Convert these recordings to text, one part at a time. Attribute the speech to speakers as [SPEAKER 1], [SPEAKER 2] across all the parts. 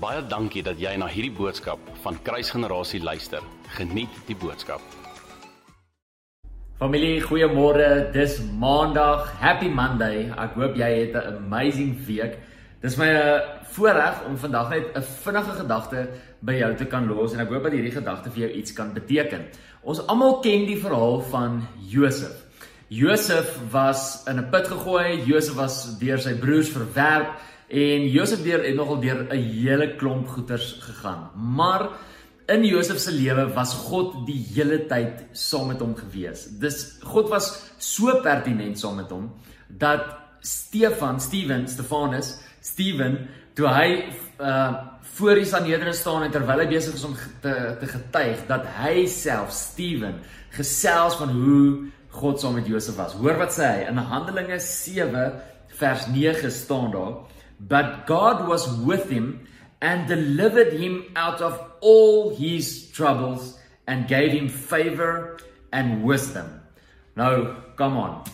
[SPEAKER 1] Baie dankie dat jy na hierdie boodskap van Kruisgenerasie luister. Geniet die boodskap.
[SPEAKER 2] Familie, goeiemôre. Dis Maandag. Happy Monday. Ek hoop jy het 'n amazing week. Dis my eh, voorreg om vandag net 'n vinnige gedagte by jou te kan los en ek hoop dat hierdie gedagte vir jou iets kan beteken. Ons almal ken die verhaal van Josef. Josef was in 'n put gegooi. Josef was deur sy broers verwerp En Josef deur het nogal deur 'n hele klomp goeters gegaan. Maar in Josef se lewe was God die hele tyd saam met hom gewees. Dis God was so pertinent saam met hom dat Stefan, Steven, Stefanus, Steven, toe hy uh voor die Sanhedrin staan en terwyl hy besig is om te te getuig dat hy self Steven gesels van hoe God saam met Josef was. Hoor wat sê hy in Handelinge 7 vers 9 staan daar But God was with him and delivered him out of all his troubles and gave him favor and wisdom. Nou, come on.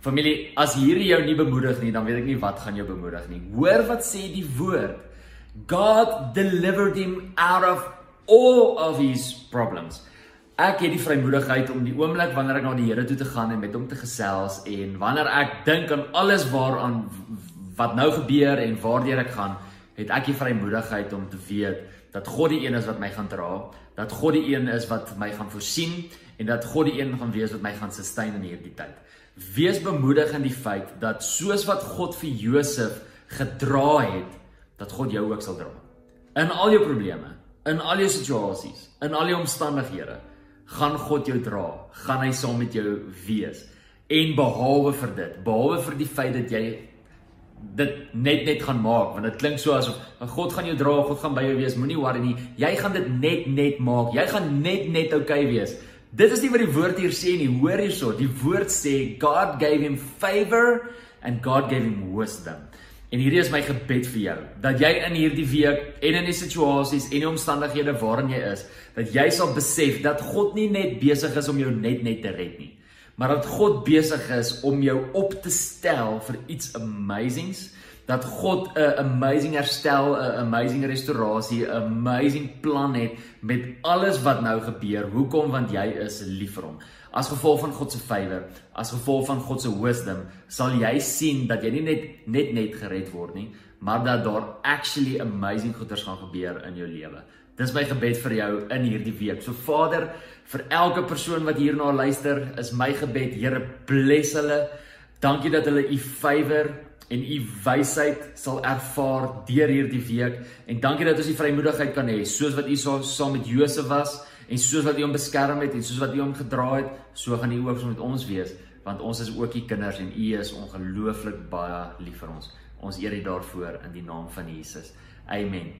[SPEAKER 2] Familie, as hierdie jou nie bemoedig nie, dan weet ek nie wat gaan jou bemoedig nie. Hoor wat sê die woord. God delivered him out of all of his problems. Ek het die vrymoedigheid om die oomblik wanneer ek na die Here toe te gaan en met hom te gesels en wanneer ek dink aan alles waaraan wat nou gebeur en waardeur ek gaan, het ek die vrymoedigheid om te weet dat God die een is wat my gaan dra, dat God die een is wat my gaan voorsien en dat God die een gaan wees wat my gaan sustain in hierdie tyd. Wees bemoedig in die feit dat soos wat God vir Josef gedra het, dat God jou ook sal dra. In al jou probleme, in al jou situasies, in al jou omstandighede, gaan God jou dra, gaan hy saam met jou wees. En behalwe vir dit, behalwe vir die feit dat jy dit net net gaan maak want dit klink so asof God gaan jou dra, God gaan by jou wees, moenie worry nie. Jy gaan dit net net maak. Jy gaan net net oukei okay wees. Dit is nie wat die woord hier sê nie. Hoor hierso, die woord sê God gave him favor and God gave him wisdom. En hierdie is my gebed vir jou dat jy in hierdie week en in die situasies en die omstandighede waarin jy is, dat jy sal besef dat God nie net besig is om jou net net te red nie maar dat God besig is om jou op te stel vir iets amazings dat God 'n amazing herstel, 'n amazing restaurasie, 'n amazing plan het met alles wat nou gebeur. Hoekom? Want jy is lief vir hom. As gevolg van God se favour, as gevolg van God se wisdom, sal jy sien dat jy nie net net net gered word nie, maar dat daar actually amazing goeders gaan gebeur in jou lewe. Dis my gebed vir jou in hierdie week. So Vader, vir elke persoon wat hierna luister, is my gebed, Here, bless hulle. Dankie dat hulle u favour en u wysheid sal ervaar deur hierdie week en dankie dat ons die vrymoedigheid kan hê soos wat u saam so, met Josef was en soos wat u hom beskerm het en soos wat u hom gedra het, so gaan u ook so met ons wees want ons is ook u kinders en u is ongelooflik baie lief vir ons. Ons eer U daarvoor in die naam van Jesus. Amen.